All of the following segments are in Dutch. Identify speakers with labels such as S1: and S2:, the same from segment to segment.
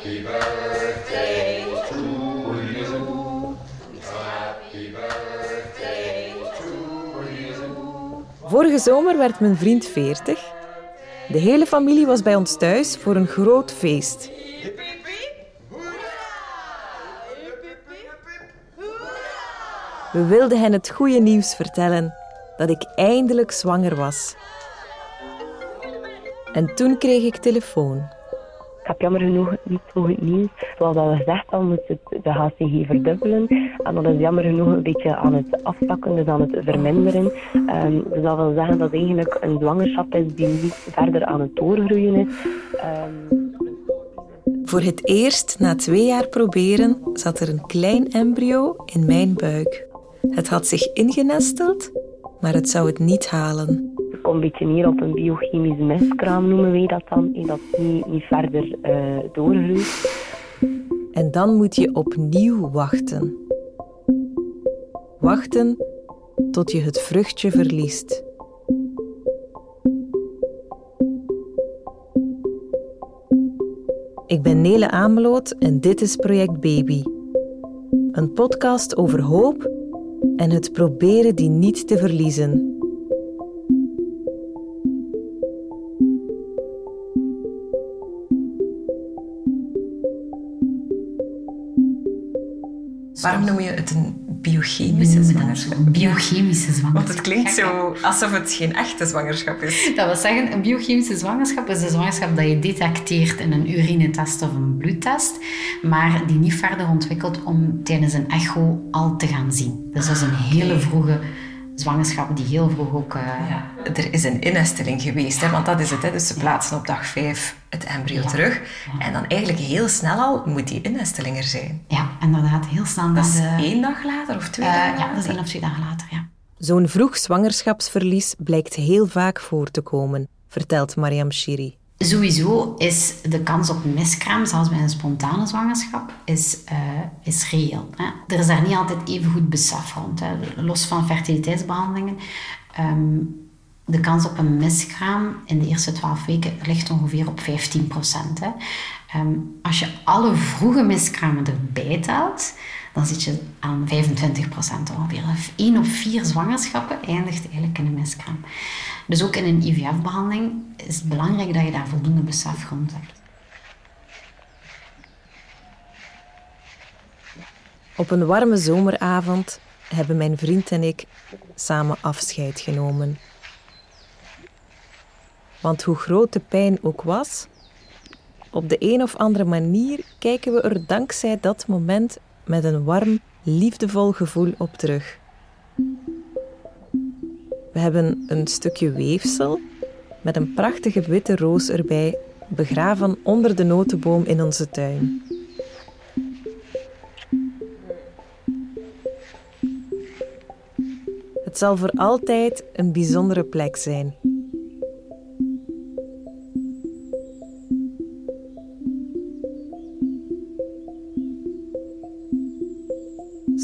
S1: Happy birthday. Happy birthday.
S2: Vorige zomer werd mijn vriend 40. De hele familie was bij ons thuis voor een groot feest. We wilden hen het goede nieuws vertellen dat ik eindelijk zwanger was. En toen kreeg ik telefoon.
S3: Heb jammer genoeg niet zo goed nieuws. Zoals al gezegd moet het de HCG verdubbelen. En dat is jammer genoeg een beetje aan het afzakken, dus aan het verminderen. Um, dus dat wil zeggen dat eigenlijk een zwangerschap is die niet verder aan het doorgroeien is. Um,
S2: Voor het eerst na twee jaar proberen zat er een klein embryo in mijn buik. Het had zich ingenesteld, maar het zou het niet halen.
S3: Een beetje neer op een biochemisch miskraam, noemen wij dat dan. En dat niet, niet verder uh.
S2: En dan moet je opnieuw wachten. Wachten tot je het vruchtje verliest. Ik ben Nele Ameloot en dit is Project Baby. Een podcast over hoop en het proberen die niet te verliezen. Waarom noem je het een biochemische zwangerschap?
S4: Biochemische zwangerschap.
S2: Want het klinkt zo alsof het geen echte zwangerschap is.
S4: Dat wil zeggen, een biochemische zwangerschap is een zwangerschap dat je detecteert in een urinetest of een bloedtest, maar die niet verder ontwikkelt om tijdens een echo al te gaan zien. Dus dat is een hele vroege zwangerschap die heel vroeg ook... Uh...
S2: Ja. Er is een innesteling geweest, hè, want dat is het. Hè. Dus ze plaatsen op dag vijf het embryo
S4: Ja.
S2: terug.
S4: Ja.
S2: En dan eigenlijk heel snel al moet die innesteling er zijn.
S4: Ja, inderdaad, heel snel
S2: Dat is
S4: de...
S2: één dag later of twee
S4: Eh,
S2: dagen
S4: ja,
S2: later?
S4: dat is één of twee dagen later, ja.
S2: Zo'n vroeg zwangerschapsverlies blijkt heel vaak voor te komen, vertelt Mariam Shiri.
S4: Sowieso is de kans op miskraam, zelfs bij een spontane zwangerschap, is, eh, is reëel. Hè. Er is daar niet altijd even goed besef rond. Hè. Los van fertiliteitsbehandelingen. ehm, de kans op een miskraam in de eerste 12 weken ligt ongeveer op 15 procent. als je alle vroege miskramen erbij telt, dan zit je aan 25 procent ongeveer. 1 op 4 zwangerschappen eindigt eigenlijk in een miskraam. Dus ook in een IVF-behandeling is het belangrijk dat je daar voldoende besef rond hebt.
S2: Op een warme zomeravond hebben mijn vriend en ik samen afscheid genomen. Want hoe groot de pijn ook was, op de een of andere manier kijken we er dankzij dat moment met een warm, liefdevol gevoel op terug. We hebben een stukje weefsel met een prachtige witte roos erbij, begraven onder de notenboom in onze tuin. Het zal voor altijd een bijzondere plek zijn.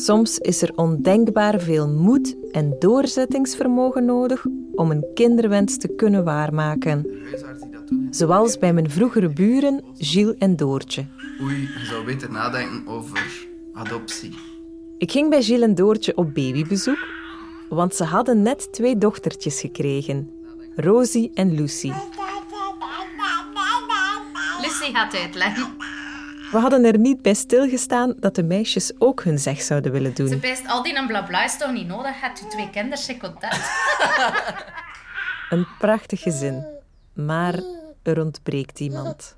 S2: Soms is er ondenkbaar veel moed en doorzettingsvermogen nodig om een kinderwens te kunnen waarmaken. Zoals bij mijn vroegere buren Gilles en Doortje.
S5: Oei, je zou beter nadenken over adoptie.
S2: Ik ging bij Gilles en Doortje op babybezoek, want ze hadden net twee dochtertjes gekregen, Rosie en Lucy.
S4: Lucie gaat uitleggen.
S2: We hadden er niet bij stilgestaan dat de meisjes ook hun zeg zouden willen
S6: Ze
S2: doen.
S6: pijst al die en blabla is toch niet nodig? Hebt u twee kinderen, content.
S2: Een prachtig gezin, maar er ontbreekt iemand.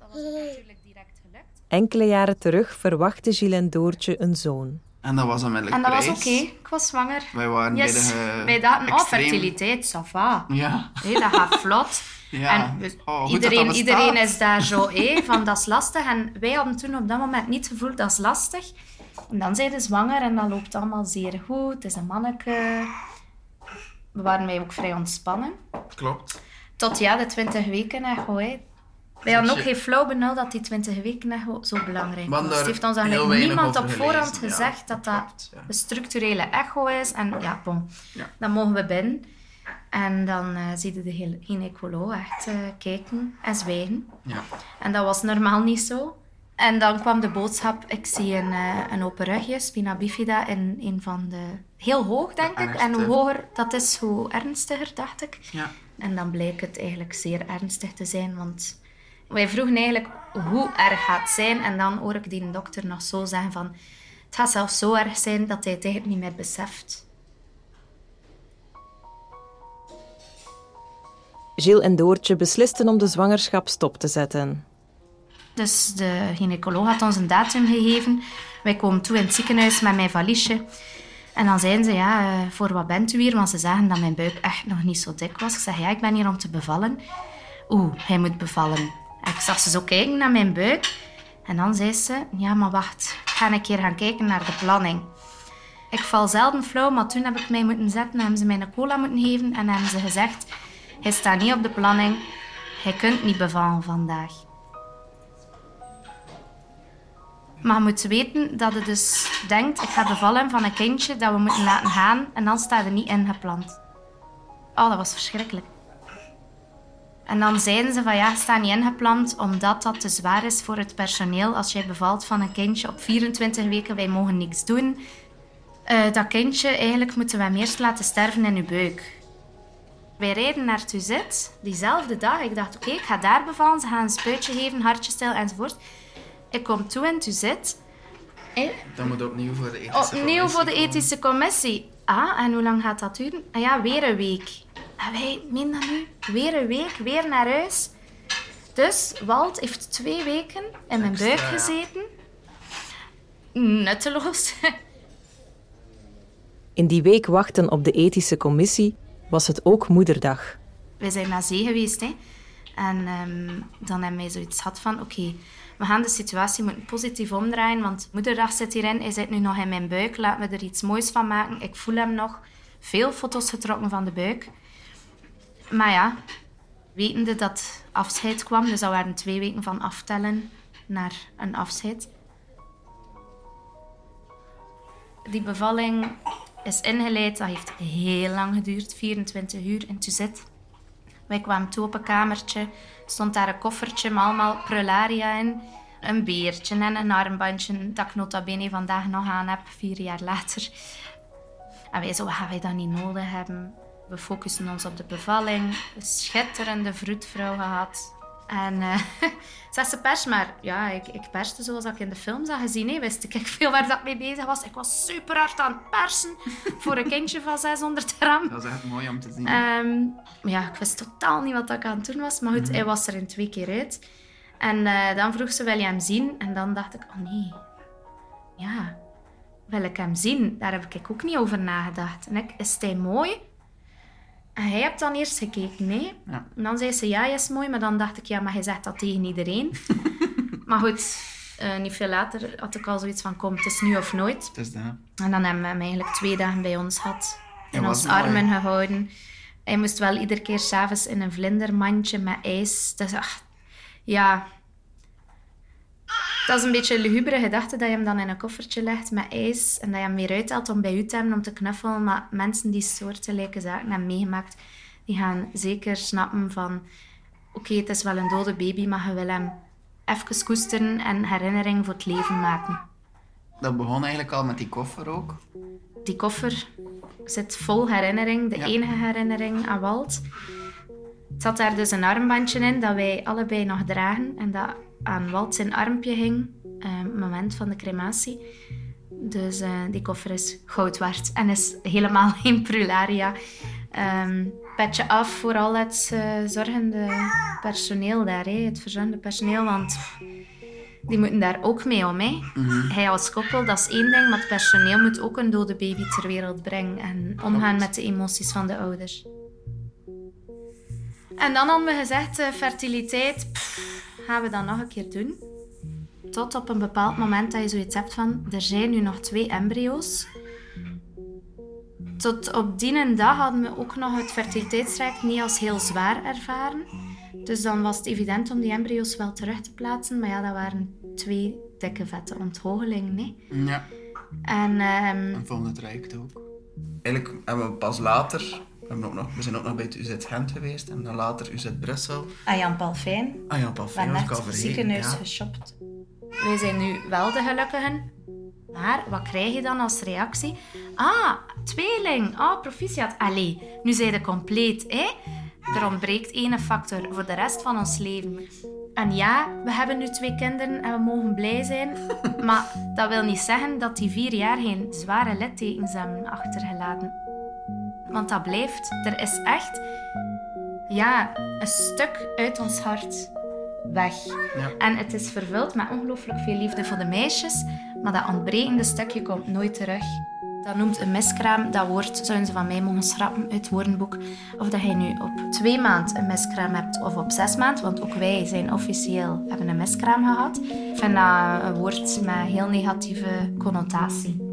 S2: Enkele jaren terug verwachtte Gilles en Doortje een zoon.
S5: En dat was onmiddellijk
S6: En dat was oké. Ik was zwanger.
S5: Wij waren
S6: Yes.
S5: bij de...
S6: Wij dachten, oh, fertiliteit, ça va.
S5: Ja.
S6: Dat gaat vlot.
S5: Ja.
S6: En we-
S5: Oh, dat
S6: iedereen,
S5: dat
S6: iedereen is daar zo, hé, van dat is lastig. En wij hadden toen op dat moment niet gevoeld, dat is lastig. En dan zijn ze zwanger en dat loopt allemaal zeer goed. Het is een manneke. We waren mij ook vrij ontspannen.
S5: Klopt.
S6: Tot ja, de 20 weken echo. Hè. Wij hadden ook geen flauw benul dat die 20 weken zo belangrijk was. Het heeft ons eigenlijk niemand op voorhand
S5: gelezen, ja.
S6: gezegd dat dat
S5: Klopt, ja.
S6: een structurele echo is. En ja, bon,
S5: Ja.
S6: dan mogen we binnen. En dan eh zie je de hele gynaecoloog echt eh, kijken en zwijgen.
S5: Ja.
S6: En dat was normaal niet zo. En dan kwam de boodschap, ik zie een, eh, een open rugje, spina bifida, in een van de... Heel hoog, denk ik. En hoe hoger dat is, hoe ernstiger, dacht ik.
S5: Ja.
S6: En dan bleek het eigenlijk zeer ernstig te zijn, want wij vroegen eigenlijk hoe erg gaat het zijn. En dan hoor ik die dokter nog zo zeggen van... Het gaat zelfs zo erg zijn dat hij het eigenlijk niet meer beseft.
S2: Gilles en Doortje beslisten om de zwangerschap stop te zetten.
S6: Dus de gynaecoloog had ons een datum gegeven. Wij komen toe in het ziekenhuis met mijn valiesje. En dan zeiden ze, ja, eh, voor wat bent u hier? Want ze zagen dat mijn buik echt nog niet zo dik was. Ik zeg, ja, ik ben hier om te bevallen. Oeh, hij moet bevallen. Ik zag ze zo kijken naar mijn buik. En dan zei ze, ja, maar wacht. Ik ga een keer gaan kijken naar de planning. Ik val zelden flauw, maar toen heb ik mij moeten zetten. Hebben ze mij een cola moeten geven. En hebben ze gezegd, hij staat niet op de planning. Hij kunt niet bevallen vandaag. Maar moet weten dat je dus denkt, ik ga bevallen van een kindje dat we moeten laten gaan en dan staat er niet ingepland. Oh, dat was verschrikkelijk. En dan zeiden ze van ja, het staat niet ingepland omdat dat te zwaar is voor het personeel. Als jij bevalt van een kindje op 24 weken, wij mogen niks doen. Eh, dat kindje, eigenlijk moeten we hem eerst laten sterven in uw buik. Wij rijden naar Tuzet, diezelfde dag. Ik dacht, oké, ik ga daar bevallen. Ze gaan een spuitje geven, hartje stellen enzovoort. Ik kom toe in Tuzet. Eh,
S5: Dat moet opnieuw voor de ethische
S6: Opnieuw
S5: commissie
S6: voor de ethische commissie. Ah, en hoe lang gaat dat duren? Ah ja, weer een week. En wij, meen dat nu? Weer een week, weer naar huis. Dus Walt heeft twee weken in mijn buik gezeten. Nutteloos.
S2: In die week wachten op de ethische commissie was het ook moederdag.
S6: wij zijn naar zee geweest. Hè. En ehm, dan hebben wij zoiets gehad van... Oké, we gaan de situatie moeten positief omdraaien. Want moederdag zit hierin. Hij zit nu nog in mijn buik. Laten we er iets moois van maken. Ik voel hem nog. Veel foto's getrokken van de buik. Maar ja, wetende dat afscheid kwam... Dus dat waren twee weken van aftellen naar een afscheid. Die bevalling is ingeleid. Dat heeft heel lang geduurd. 24 uur in Tuzet. Wij kwamen toe op een kamertje. Stond daar een koffertje met allemaal prularia in. Een beertje en een armbandje dat ik nota bene vandaag nog aan heb, vier jaar later. En wij zo, wat gaan wij dat niet nodig hebben? We focussen ons op de bevalling. Een schitterende vroedvrouw gehad. En eh zegt ze pers, maar ja, ik, ik perste zoals ik in de film zag gezien. Hè. Wist ik veel waar dat mee bezig was. Ik was super hard aan het persen voor een kindje van 600 gram.
S5: Dat is echt mooi om te zien.
S6: Ehm, maar ja, ik wist totaal niet wat ik aan het doen was. Maar goed, hij was er in twee keer uit. En eh, dan vroeg ze, wil je hem zien? En dan dacht ik, oh nee. Ja, wil ik hem zien? Daar heb ik ook niet over nagedacht. En ik, is hij mooi? Hij hebt dan eerst gekeken, nee.
S5: Ja.
S6: En dan zei ze, ja, hij is mooi. Maar dan dacht ik, ja, maar hij zegt dat tegen iedereen. maar goed, eh, niet veel later had ik al zoiets van, kom, het is nu of nooit.
S5: Het is dat.
S6: En dan hebben we hem eigenlijk twee dagen bij ons gehad. In
S5: mooi.
S6: armen gehouden. Hij moest wel iedere keer s'avonds in een vlindermandje met ijs. Dus ach, ja... Dat is een beetje een lugubere gedachte dat je hem dan in een koffertje legt met ijs en dat je hem weer uithaalt om bij u te hebben om te knuffelen. Maar mensen die soortgelijke zaken hebben meegemaakt, die gaan zeker snappen van... Oké, het is wel een dode baby, maar je wil hem even koesteren en herinnering voor het leven maken.
S5: Dat begon eigenlijk al met die koffer ook.
S6: Die koffer zit vol herinnering, de
S5: Ja.
S6: enige herinnering aan Walt. Het zat daar dus een armbandje in dat wij allebei nog dragen en dat aan Walt zijn armpje hing, het moment van de crematie. Dus eh, die koffer is goud waard en is helemaal geen prularia. Ehm, petje af voor al het eh, zorgende personeel daar, hè, het verzorgende personeel, want die moeten daar ook mee om. Hè. Hij als koppel, dat is één ding, maar het personeel moet ook een dode baby ter wereld brengen en omgaan met de emoties van de ouders. En dan hadden we gezegd, eh, fertiliteit pff, gaan we dat nog een keer doen. Tot op een bepaald moment dat je zoiets hebt van, er zijn nu nog twee embryo's. Tot op die dag hadden we ook nog het fertiliteitstraject niet als heel zwaar ervaren. Dus dan was het evident om die embryo's wel terug te plaatsen. Maar ja, dat waren twee dikke vette onthogelingen. Hè.
S5: Ja.
S6: En ehm,
S5: En volgende traject ook. Eigenlijk hebben we pas later... We, hebben ook nog, we zijn ook nog bij het UZ Gent geweest. En dan later UZ Brussel.
S6: aan Jan Palfijn
S5: Ah ja,
S6: van
S5: Palfijn ik al
S6: ziekenhuis
S5: ja.
S6: geshopt. We wij zijn nu wel de gelukkigen. Maar wat krijg je dan als reactie? Ah, tweeling. Ah, proficiat. Allee, nu zijn je compleet, hè? Er ontbreekt één factor voor de rest van ons leven. En ja, we hebben nu twee kinderen en we mogen blij zijn. Maar dat wil niet zeggen dat die vier jaar geen zware littekens hebben achtergelaten. Want dat blijft. Er is echt ja, een stuk uit ons hart weg.
S5: Ja.
S6: En het is vervuld met ongelooflijk veel liefde voor de meisjes, maar dat ontbrekende stukje komt nooit terug. Dat noemt een miskraam. Dat woord zouden ze van mij mogen schrappen uit het woordenboek. Of dat je nu op twee maand een miskraam hebt of op zes maand, want ook wij zijn officieel hebben een miskraam gehad. Ik vind dat een woord met heel negatieve connotatie.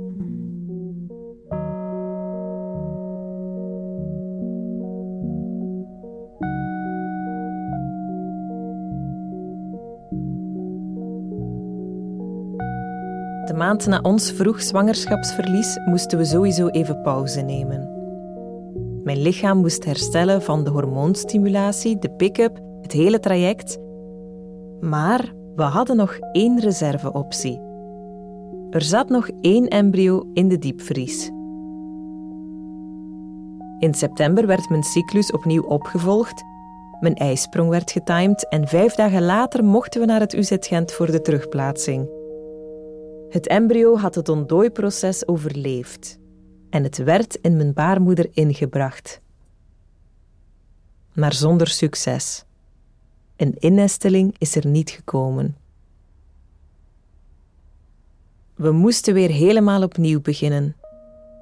S2: De maand na ons vroeg zwangerschapsverlies moesten we sowieso even pauze nemen. Mijn lichaam moest herstellen van de hormoonstimulatie, de pick-up, het hele traject. Maar we hadden nog één reserveoptie. Er zat nog één embryo in de diepvries. In september werd mijn cyclus opnieuw opgevolgd. Mijn ijsprong werd getimed en vijf dagen later mochten we naar het UZ Gent voor de terugplaatsing. Het embryo had het ontdooiproces overleefd en het werd in mijn baarmoeder ingebracht. Maar zonder succes. Een innesteling is er niet gekomen. We moesten weer helemaal opnieuw beginnen.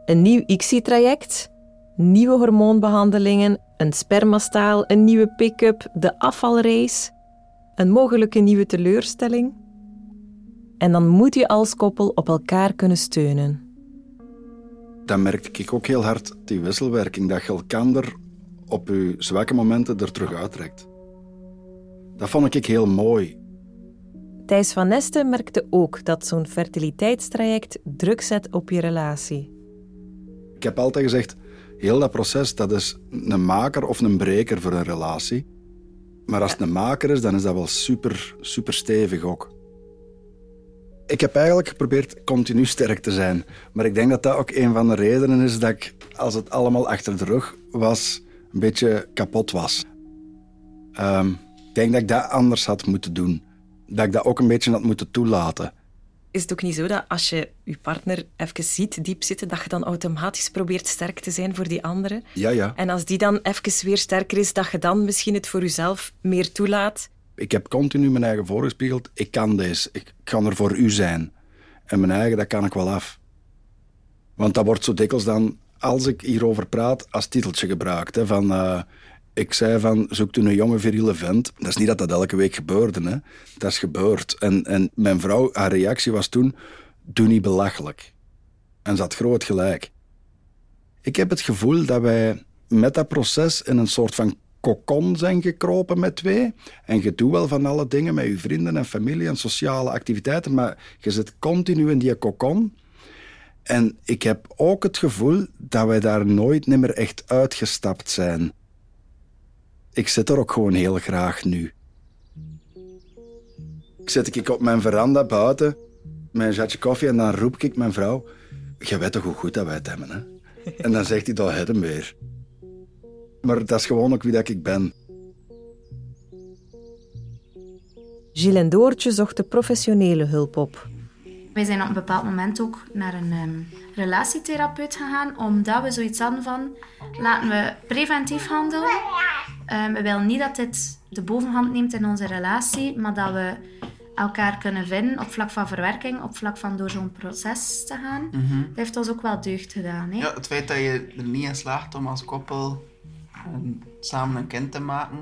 S2: Een nieuw ICSI-traject, nieuwe hormoonbehandelingen, een spermastaal, een nieuwe pick-up, de afvalrace, een mogelijke nieuwe teleurstelling. En dan moet je als koppel op elkaar kunnen steunen.
S7: Dan merkte ik ook heel hard die wisselwerking, dat je elkaar op je zwakke momenten er terug uittrekt. Dat vond ik heel mooi.
S2: Thijs van Nesten merkte ook dat zo'n fertiliteitstraject druk zet op je relatie.
S7: Ik heb altijd gezegd, heel dat proces dat is een maker of een breker voor een relatie. Maar als het een maker is, dan is dat wel super, super stevig ook. Ik heb eigenlijk geprobeerd continu sterk te zijn. Maar ik denk dat dat ook een van de redenen is dat ik, als het allemaal achter de rug was, een beetje kapot was. Ehm, ik denk dat ik dat anders had moeten doen. Dat ik dat ook een beetje had moeten toelaten.
S2: Is het ook niet zo dat als je je partner even ziet diep zitten, dat je dan automatisch probeert sterk te zijn voor die andere?
S7: Ja, ja.
S2: En als die dan even weer sterker is, dat je dan misschien het voor jezelf meer toelaat?
S7: Ik heb continu mijn eigen voorgespiegeld. Ik kan deze. Ik kan er voor u zijn. En mijn eigen, dat kan ik wel af. Want dat wordt zo dikwijls dan, als ik hierover praat, als titeltje gebruikt. Hè, van, eh, ik zei van, zoekt u een jonge viriele vent. Dat is niet dat dat elke week gebeurde. Hè. Dat is gebeurd. En, en mijn vrouw, haar reactie was toen, doe niet belachelijk. En ze had groot gelijk. Ik heb het gevoel dat wij met dat proces in een soort van kokon zijn gekropen met twee. En je doet wel van alle dingen met je vrienden en familie en sociale activiteiten, maar je zit continu in die kokon. En ik heb ook het gevoel dat wij daar nooit meer echt uitgestapt zijn. Ik zit er ook gewoon heel graag nu. Ik zit ik op mijn veranda buiten, een zatje koffie, en dan roep ik mijn vrouw... Je weet toch hoe goed dat wij het hebben, hè? En dan zegt hij, dat het hem weer. Maar dat is gewoon ook wie dat ik ben.
S2: Gilles en Doortje zochten professionele hulp op.
S6: Wij zijn op een bepaald moment ook naar een ehm, relatietherapeut gegaan, omdat we zoiets hadden van, laten we preventief handelen. Ehm, we willen niet dat dit de bovenhand neemt in onze relatie, maar dat we elkaar kunnen vinden op vlak van verwerking, op vlak van door zo'n proces te gaan. Dat heeft ons ook wel deugd gedaan. Hè?
S5: Ja, het feit dat je er niet in slaagt om als koppel samen een kind te maken,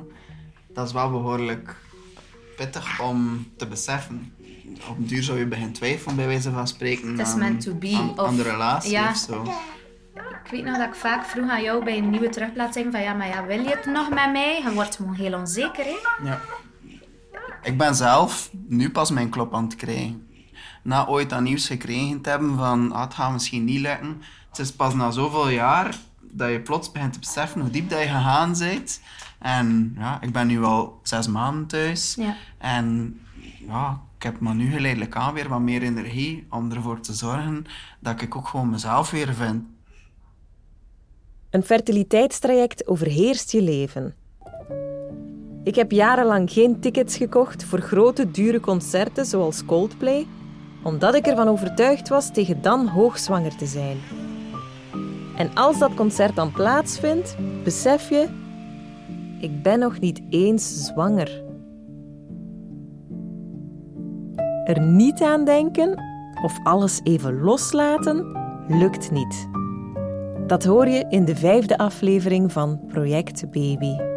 S5: dat is wel behoorlijk pittig om te beseffen. Op een duur zou je beginnen twijfelen, bij wijze van spreken,
S6: Het is
S5: aan,
S6: meant to be,
S5: aan,
S6: of-
S5: aan de relatie
S6: ja.
S5: of zo.
S6: Ik weet nog dat ik vaak vroeg aan jou bij een nieuwe terugplaatsing van ja, maar ja, wil je het nog met mij? Je wordt gewoon heel onzeker, hè?
S5: Ja. Ik ben zelf nu pas mijn klop aan het krijgen. Na ooit dat nieuws gekregen te hebben van ah, het gaat misschien niet lukken. Het is pas na zoveel jaar dat je plots begint te beseffen hoe diep dat je gegaan bent. En ja, ik ben nu al zes maanden thuis.
S6: Ja.
S5: En ja, ik heb maar nu geleidelijk aan weer wat meer energie om ervoor te zorgen dat ik ook gewoon mezelf weer vind.
S2: Een fertiliteitstraject overheerst je leven. Ik heb jarenlang geen tickets gekocht voor grote, dure concerten zoals Coldplay, omdat ik ervan overtuigd was tegen dan hoogzwanger te zijn. En als dat concert dan plaatsvindt, besef je, ik ben nog niet eens zwanger. Er niet aan denken of alles even loslaten lukt niet. Dat hoor je in de vijfde aflevering van Project Baby.